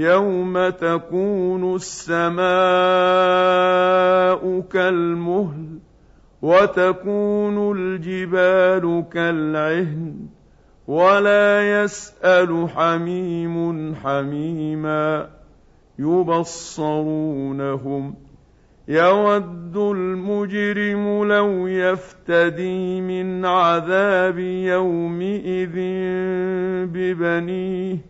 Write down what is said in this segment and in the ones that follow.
يوم تكون السماء كالمهل وتكون الجبال كالعهن ولا يسال حميم حميما يبصرونهم يود المجرم لو يفتدي من عذاب يومئذ ببنيه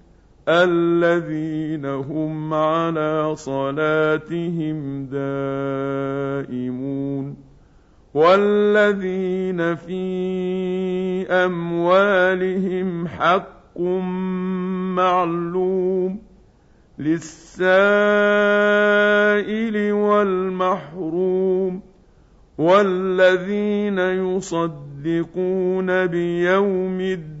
الذين هم على صلاتهم دائمون والذين في أموالهم حق معلوم للسائل والمحروم والذين يصدقون بيوم الدين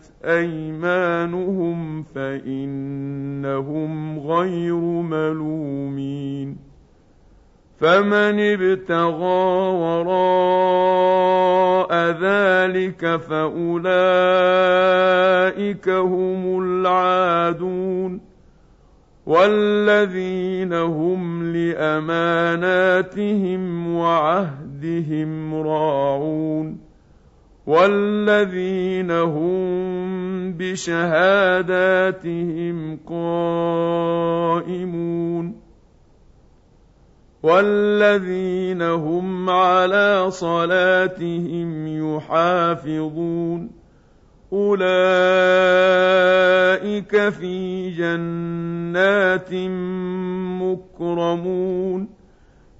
ايمانهم فانهم غير ملومين فمن ابتغى وراء ذلك فاولئك هم العادون والذين هم لاماناتهم وعهدهم راعون والذين هم بشهاداتهم قائمون والذين هم على صلاتهم يحافظون أولئك في جنات مكرمون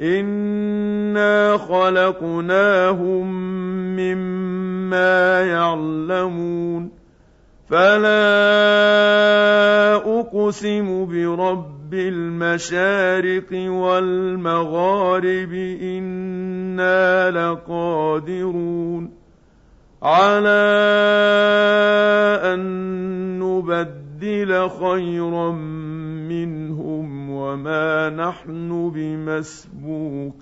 انا خلقناهم مما يعلمون فلا اقسم برب المشارق والمغارب أنا لقادرون على ان نبدل خيرا منهم وما نحن بمسبوقين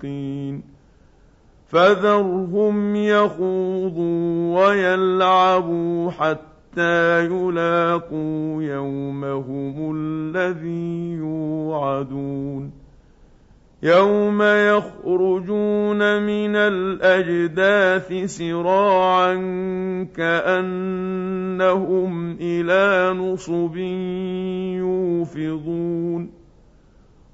فذرهم يخوضوا ويلعبوا حتى يلاقوا يومهم الذي يوعدون يوم يخرجون من الاجداث سراعا كانهم إلى نصب يوفضون